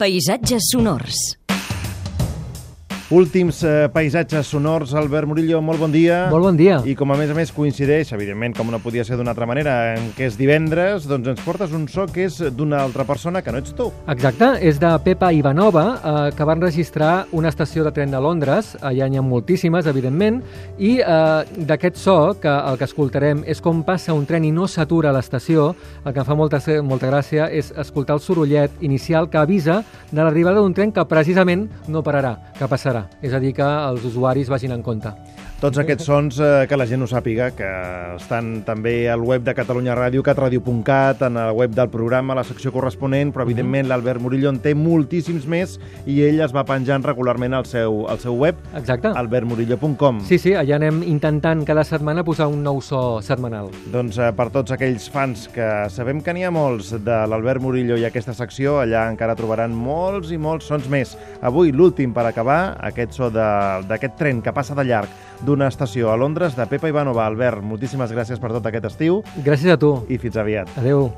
Paisatges sonors. Últims eh, paisatges sonors. Albert Murillo, molt bon dia. Molt bon dia. I com a més a més coincideix, evidentment, com no podia ser d'una altra manera, en què és divendres, doncs ens portes un so que és d'una altra persona que no ets tu. Exacte, és de Pepa Ivanova, eh, que van registrar una estació de tren de Londres, allà n'hi ha moltíssimes, evidentment, i eh, d'aquest so, que el que escoltarem és com passa un tren i no s'atura a l'estació, el que em fa molta, molta gràcia és escoltar el sorollet inicial que avisa de l'arribada d'un tren que precisament no pararà, que passarà És a dir, que els usuaris vagin en compte. Tots aquests sons, eh, que la gent ho sàpiga, que estan també al web de Catalunya Ràdio, catradio.cat, en el web del programa, la secció corresponent, però evidentment l'Albert Murillo en té moltíssims més i ell es va penjant regularment al seu, al seu web, Exacte. albertmurillo.com. Sí, sí, allà anem intentant cada setmana posar un nou so setmanal. Doncs eh, per tots aquells fans que sabem que n'hi ha molts de l'Albert Murillo i aquesta secció, allà encara trobaran molts i molts sons més. Avui, l'últim per acabar, aquest so de- d'aquest tren que passa de llarg d'una estació a Londres de Pepa Ivanova. Albert, moltíssimes gràcies per tot aquest estiu Gràcies a tu. i fins aviat. Adéu.